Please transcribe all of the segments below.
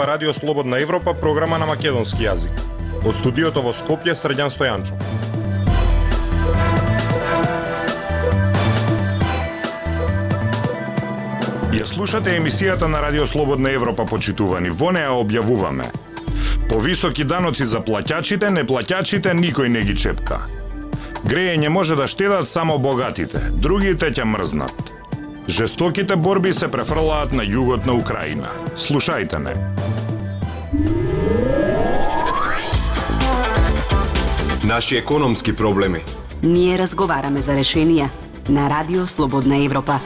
зборува Радио Слободна Европа, програма на македонски јазик. Од студиото во Скопје, Срđан Стојанчо. Ја слушате емисијата на Радио Слободна Европа, почитувани. Во неа објавуваме. Повисоки даноци за плаќачите, неплаќачите никој не ги чепка. Грејење може да штедат само богатите, другите ќе мрзнат. Жестоките борби се префрлаат на југот на Украина. Слушајте не. Наши економски проблеми. Ние разговараме за решенија на Радио Слободна Европа.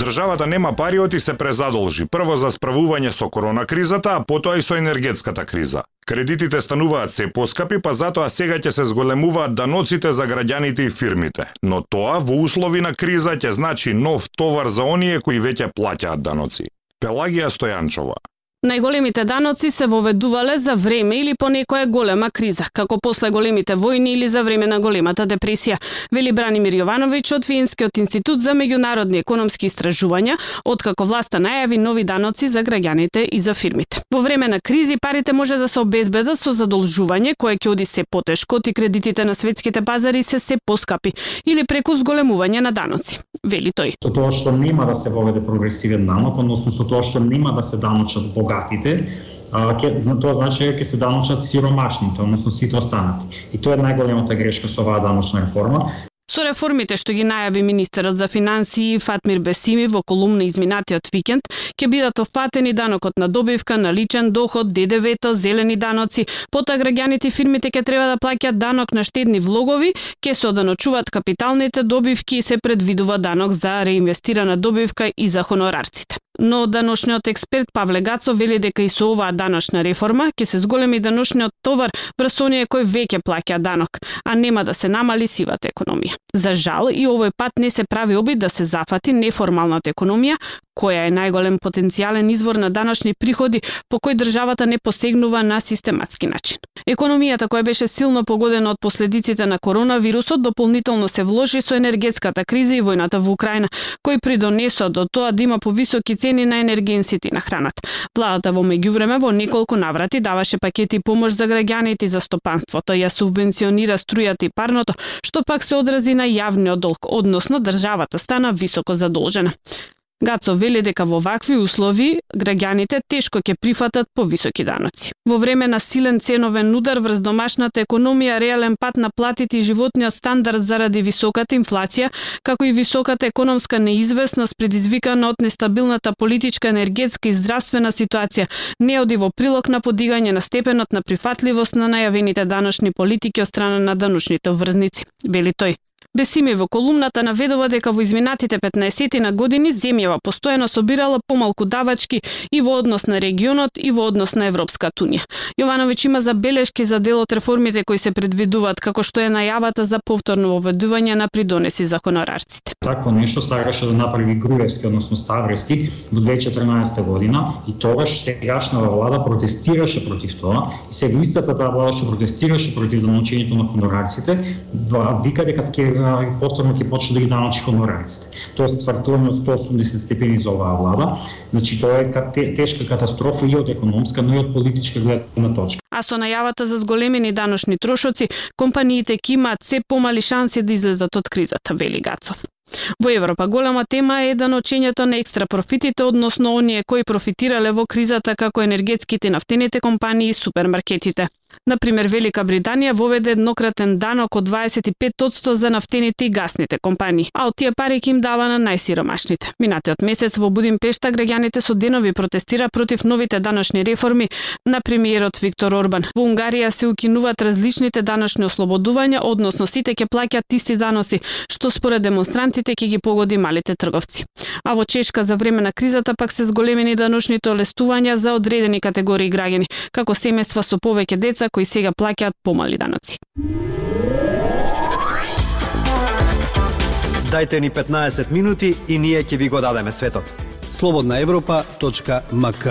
Државата нема пари оти се презадолжи. Прво за справување со корона кризата, а потоа и со енергетската криза. Кредитите стануваат се поскапи, па затоа сега ќе се зголемуваат даноците за граѓаните и фирмите. Но тоа во услови на криза ќе значи нов товар за оние кои веќе плаќаат даноци. Пелагија Стојанчова Најголемите даноци се воведувале за време или по некоја голема криза, како после големите војни или за време на големата депресија, вели Бранимир Јовановиќ од Финскиот институт за меѓународни економски истражувања, откако власта најави нови даноци за граѓаните и за фирмите. Во време на кризи парите може да се обезбедат со задолжување кое ќе оди се потешко и кредитите на светските пазари се се поскапи или преку зголемување на даноци, вели тој. Со тоа што нема да се воведе прогресивен данок, односно со тоа што нема да се даночат богатите, за тоа значи дека ќе се даночат сиромашните, односно сите останати. И тоа е најголемата грешка со оваа даночна реформа. Со реформите што ги најави министерот за финансии Фатмир Бесими во колумна изминатиот викенд, ќе бидат оплатени данокот на добивка, на личен доход, ДДВ-то, зелени даноци, потоа граѓаните и фирмите ќе треба да плаќаат данок на штедни влогови, ќе се оданочуваат капиталните добивки и се предвидува данок за реинвестирана добивка и за хонорарците. Но даношниот експерт Павле Гацо вели дека и со оваа даношна реформа ќе се зголеми даношниот товар врз оние кои веќе плаќа данок, а нема да се намали сивата економија. За жал и овој пат не се прави обид да се зафати неформалната економија, која е најголем потенцијален извор на даношни приходи по кој државата не посегнува на систематски начин. Економијата која беше силно погодена од последиците на коронавирусот дополнително се вложи со енергетската криза и војната во Украина, кои придонесоа до тоа да има повисоки цени на енергенсите и на храната. Владата во меѓувреме во неколку наврати даваше пакети помош за граѓаните и за стопанството, ја субвенционира струјата и парното, што пак се одрази на јавниот долг, односно државата стана високо задолжена. Гацо вели дека во вакви услови граѓаните тешко ќе прифатат повисоки даноци. Во време на силен ценовен удар врз домашната економија, реален пат на платите и животниот стандард заради високата инфлација, како и високата економска неизвестност предизвикана од нестабилната политичка, енергетска и здравствена ситуација, не оди во прилог на подигање на степенот на прифатливост на најавените даночни политики од страна на даночните врзници, вели тој. Бесими во колумната наведува дека во изминатите 15 на години земјава постојано собирала помалку давачки и во однос на регионот и во однос на Европската унија. Јовановиќ има забелешки за дел од реформите кои се предвидуваат како што е најавата за повторно воведување на придонеси за хонорарците. Такво нешто сакаше да направи Груевски, односно Ставрески во 2014 година и тогаш сегашната влада протестираше против тоа и сега истата таа влада што протестираше против доночењето на хонорарците, вика дека ќе повторно ќе почне да ги научи хонорарците. е ствартување од 180 степени за оваа влада. Значи тоа е тешка катастрофа и од економска, но и од политичка гледна точка. А со најавата за зголемени даношни трошоци, компаниите ќе имаат се помали шанси да излезат од кризата, вели Гацов. Во Европа голема тема е даночењето на екстра профитите, односно оние кои профитирале во кризата како енергетските нафтените компании и супермаркетите. Например, Велика Британија воведе еднократен данок од 25% за нафтените и гасните компании, а од тие пари ќе им дава на најсиромашните. Минатиот месец во Будимпешта граѓаните со денови протестира против новите даночни реформи на премиерот Виктор Орбан. Во Унгарија се укинуваат различните даночни ослободувања, односно сите ќе плаќаат исти даноси, што според демонстрантите ќе ги погоди малите трговци. А во Чешка за време на кризата пак се зголемени даночните олестувања за одредени категории граѓани, како семејства со повеќе деца кои сега плаќаат помали даноци. Дайте ни 15 минути и ние ќе ви го дадеме светот. Слободна Европа.мк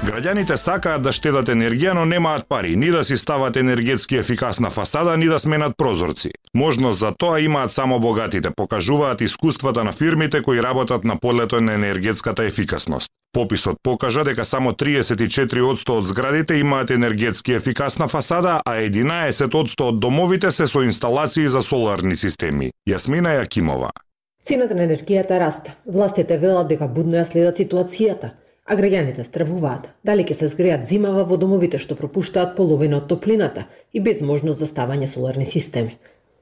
Граѓаните сакаат да штедат енергија, но немаат пари, ни да си стават енергетски ефикасна фасада, ни да сменат прозорци. Можност за тоа имаат само богатите, покажуваат искуствата на фирмите кои работат на полето на енергетската ефикасност. Пописот покажа дека само 34% од зградите имаат енергетски ефикасна фасада, а 11% од домовите се со инсталации за соларни системи. Јасмина Јакимова. Цената на енергијата расте. Властите велат дека будно ја следат ситуацијата, а граѓаните стравуваат дали ќе се згреат зимава во домовите што пропуштаат половина од топлината и без можност за ставање соларни системи.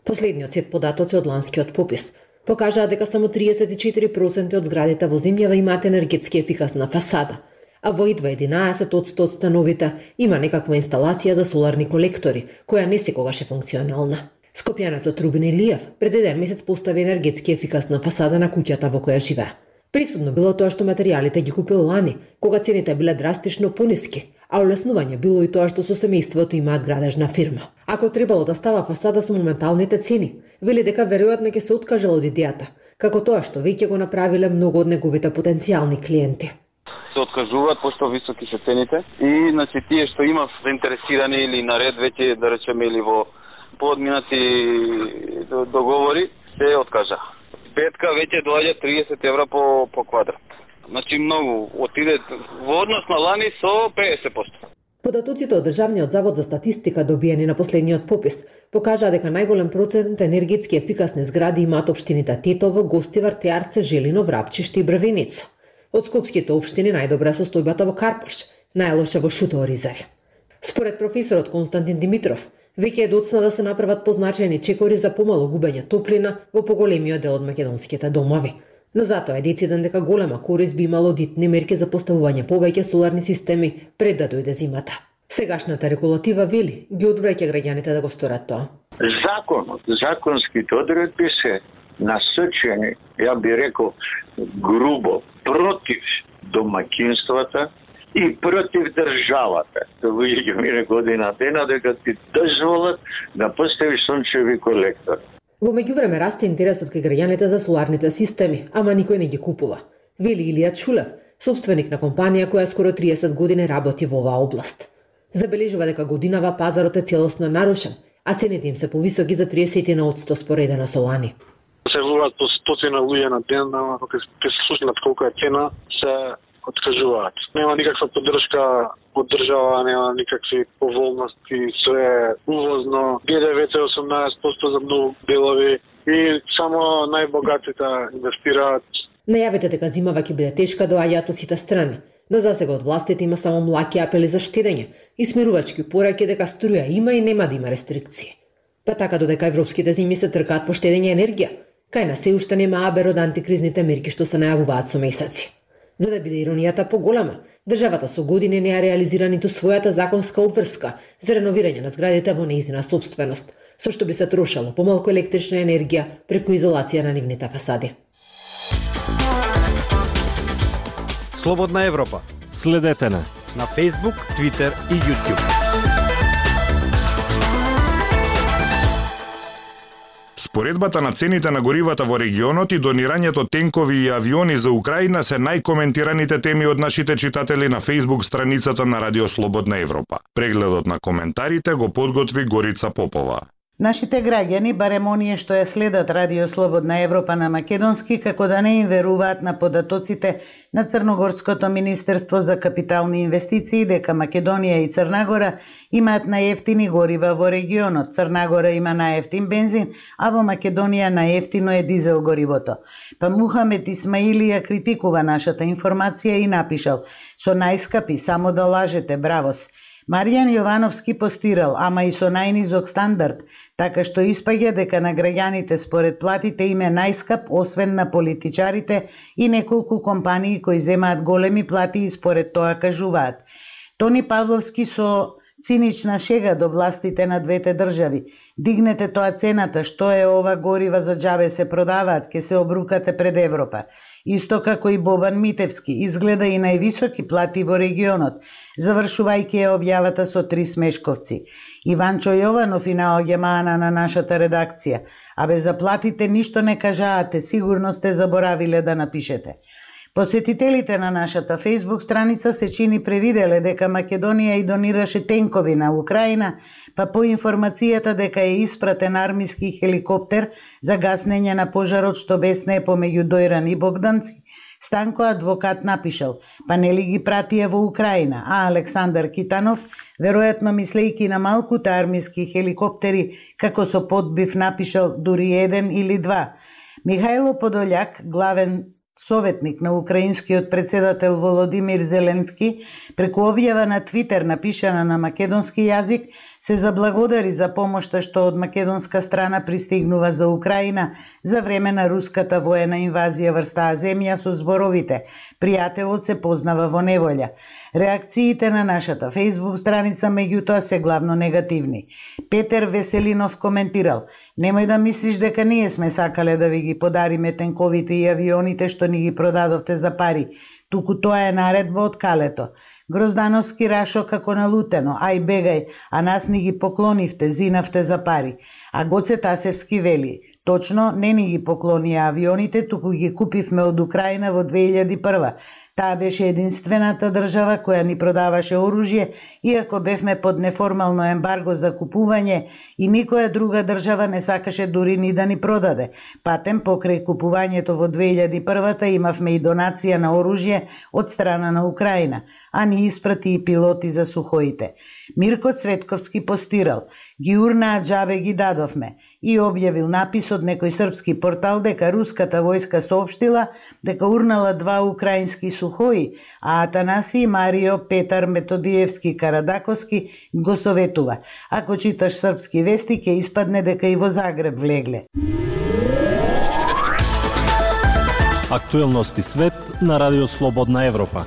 Последниот сет податоци од ланскиот попис покажаа дека само 34% од зградите во земјава имаат енергетски ефикасна фасада, а во идва 11% од становите има некаква инсталација за соларни колектори, која не секогаш е функционална. Скопјанецот Рубин Илиев пред еден месец постави енергетски ефикасна фасада на куќата во која живее. Присудно било тоа што материјалите ги купил лани, кога цените биле драстично пониски, а олеснување било и тоа што со семејството имаат градежна фирма. Ако требало да става фасада со моменталните цени, вели дека веројатно ќе се откажал од идејата, како тоа што веќе го направиле многу од неговите потенцијални клиенти се откажуваат пошто високи се цените и значи тие што има заинтересирани или наред веќе да речеме или во подминати договори се откажаа. Петка веќе доаѓа 30 евра по по квадрат. Значи многу отиде во однос на лани со 50%. Податоците од Државниот завод за статистика добиени на последниот попис покажаа дека најголем процент енергетски ефикасни згради имаат општините Тетово, Гостивар, Теарце, Желино, Врапчиште и Бравеница. Од скопските општини најдобра состојбата во Карпаш, најлоша во Шуто Ризари. Според професорот Константин Димитров, веќе е доцна да се направат позначајни чекори за помало губење топлина во поголемиот дел од македонските домови – но затоа е дециден дека голема корист би имало дитни мерки за поставување повеќе соларни системи пред да дојде зимата. Сегашната регулатива вели ги одвраќа граѓаните да го сторат тоа. Законот, законските одредби се насочени, ја би рекол, грубо против домакинствата и против државата. Тоа ќе мине година дена дека ти дозволат да поставиш сончеви колектори. Во меѓувреме расте интересот кај граѓаните за соларните системи, ама никој не ги купува. Вели Илија Чулев, собственик на компанија која скоро 30 години работи во оваа област. Забележува дека годинава пазарот е целосно нарушен, а цените им се повисоки за 30 на одсто споредено со лани. Се влуваат по стоцина луѓе на ден, ама кога се слушнат колку е цена, се откажуваат. Нема никаква поддршка од држава, нема никакви поволности, све увозно. ГДВ е 18% за многу делови и само најбогатите инвестираат. Најавите дека зимава ќе биде тешка доаѓаат од сите страни, но за сега од властите има само млаки апели за штедење и смирувачки пораки дека струја има и нема да има рестрикции. Па така додека европските земји се тркаат во штедење енергија, кај на се уште нема абер од антикризните мерки што се најавуваат со месеци. За да биде иронијата поголема, државата со години не ја реализира ниту својата законска обврска за реновирање на зградите во неизина собственост, со што би се трошало помалку електрична енергија преку изолација на нивните фасади. Слободна Европа. Следете на на Facebook, Twitter и YouTube. Споредбата на цените на горивата во регионот и донирањето тенкови и авиони за Украина се најкоментираните теми од нашите читатели на Facebook страницата на Радио Слободна Европа. Прегледот на коментарите го подготви Горица Попова. Нашите граѓани, барем оние што ја следат Радио Слободна Европа на македонски, како да не им веруваат на податоците на Црногорското Министерство за капитални инвестиции, дека Македонија и Црнагора имаат најефтини горива во регионот. Црнагора има најефтин бензин, а во Македонија најефтино е дизел горивото. Па Мухамед Исмаили ја критикува нашата информација и напишал «Со најскапи, само да лажете, бравос!» Маријан Јовановски постирал, ама и со најнизок стандард, така што испаѓа дека на граѓаните според платите им е најскап, освен на политичарите и неколку компании кои земаат големи плати и според тоа кажуваат. Тони Павловски со цинична шега до властите на двете држави. Дигнете тоа цената, што е ова горива за џабе се продаваат, ке се обрукате пред Европа. Исто како и Бобан Митевски, изгледа и највисоки плати во регионот, завршувајќи ја објавата со три смешковци. Иванчо Јованов и наоѓа мана на нашата редакција. а за платите ништо не кажаате, сигурно сте заборавиле да напишете. Посетителите на нашата Facebook страница се чини превиделе дека Македонија и донираше тенкови на Украина, па по информацијата дека е испратен армиски хеликоптер за гаснење на пожарот што бесне помеѓу Дојран и Богданци, Станко адвокат напишал, па нели ги пратија во Украина, а Александар Китанов, веројатно мислејки на малкута армиски хеликоптери, како со подбив напишал дури еден или два. Михајло Подолјак главен советник на украинскиот председател Володимир Зеленски, преку објава на Твитер напишана на македонски јазик, се заблагодари за помошта што од македонска страна пристигнува за Украина за време на руската воена инвазија врз таа земја со зборовите «Пријателот се познава во неволја». Реакциите на нашата фејсбук страница меѓутоа се главно негативни. Петер Веселинов коментирал «Немој да мислиш дека ние сме сакале да ви ги подариме тенковите и авионите што ни ги продадовте за пари, туку тоа е наредба од калето. Гроздановски рашо како налутено, ај бегај, а нас ни ги поклонивте, зинавте за пари. А Гоце Тасевски вели, точно не ни ги поклони авионите, туку ги купивме од Украина во 2001 Таа беше единствената држава која ни продаваше оружје, иако бевме под неформално ембарго за купување и никоја друга држава не сакаше дури ни да ни продаде. Патем покрај купувањето во 2001-та имавме и донација на оружје од страна на Украина, а ни испрати и пилоти за сухоите. Мирко Цветковски постирал, ги урнаа джабе ги дадовме и објавил напис од некој српски портал дека руската војска соопштила дека урнала два украински сухои Сухои, а Атанаси Марио Петар Методиевски Карадаковски го советува. Ако читаш српски вести, ќе испадне дека и во Загреб влегле. Актуелности свет на Радио Слободна Европа.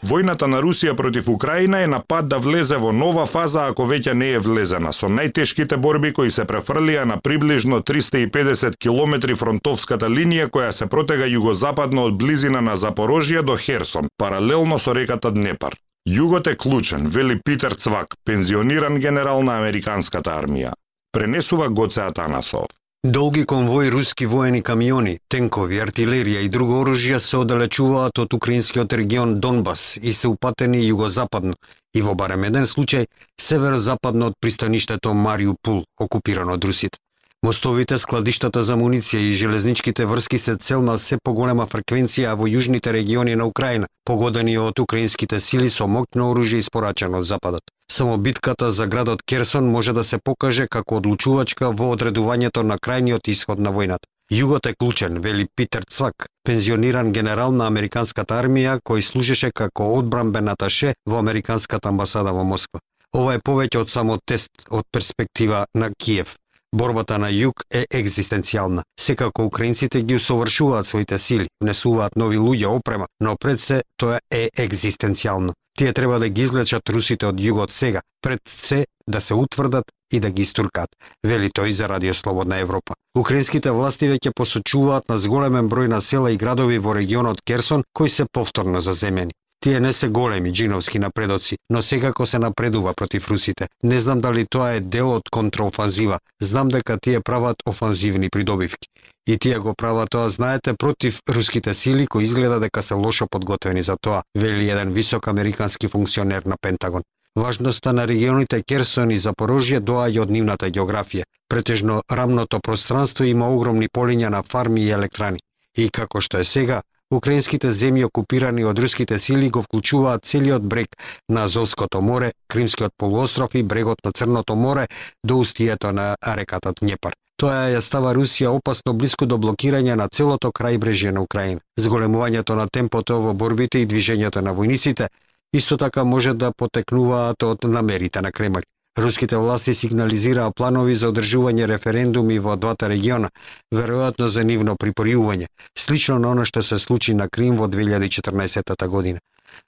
Војната на Русија против Украина е на пат да влезе во нова фаза ако веќе не е влезена, со најтешките борби кои се префрлија на приближно 350 километри фронтовската линија која се протега југозападно од близина на Запорожје до Херсон, паралелно со реката Днепар. Југот е клучен, вели Питер Цвак, пензиониран генерал на американската армија. Пренесува Гоце Атанасов. Долги конвои руски воени камиони, тенкови, артилерија и друго оружје се оддалечуваат од украинскиот регион Донбас и се упатени југозападно и во барем еден случај северозападно од пристаништето Мариупул, окупирано од русите. Мостовите, складиштата за муниција и железничките врски се цел на се поголема фреквенција во јужните региони на Украина, погодени од украинските сили со моќно оружје испорачено од западот. Само битката за градот Керсон може да се покаже како одлучувачка во одредувањето на крајниот исход на војната. Југот е клучен, вели Питер Цвак, пензиониран генерал на американската армија кој служеше како одбранбен аташе во американската амбасада во Москва. Ова е повеќе од само тест од перспектива на Киев. Борбата на југ е екзистенцијална. Секако украинците ги усовршуваат своите сили, внесуваат нови луѓе опрема, но пред се тоа е екзистенцијално. Тие треба да ги извлечат русите од југот сега, пред се да се утврдат и да ги истуркат, вели тој за Радио Слободна Европа. Украинските власти веќе посочуваат на зголемен број на села и градови во регионот Керсон кои се повторно заземени. Тие не се големи джиновски напредоци, но секако се напредува против русите. Не знам дали тоа е дел од контраофанзива. Знам дека тие прават офанзивни придобивки. И тие го прават тоа, знаете, против руските сили кои изгледа дека се лошо подготвени за тоа, вели еден висок американски функционер на Пентагон. Важноста на регионите Керсон и Запорожје доаѓа од нивната географија. Претежно рамното пространство има огромни полиња на фарми и електрани. И како што е сега, Украинските земји окупирани од руските сили го вклучуваат целиот брег на Азовското море, Кримскиот полуостров и брегот на Црното море до устието на реката Днепар. Тоа ја става Русија опасно близко до блокирање на целото крајбрежје на Украина. Зголемувањето на темпото во борбите и движењето на војниците исто така може да потекнуваат од намерите на Кремљ. Руските власти сигнализираа планови за одржување референдуми во двата региона, веројатно за нивно припојување, слично на оно што се случи на Крим во 2014 година.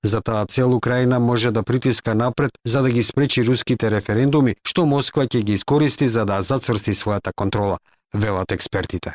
За таа цел Украина може да притиска напред за да ги спречи руските референдуми, што Москва ќе ги искористи за да зацрсти својата контрола, велат експертите.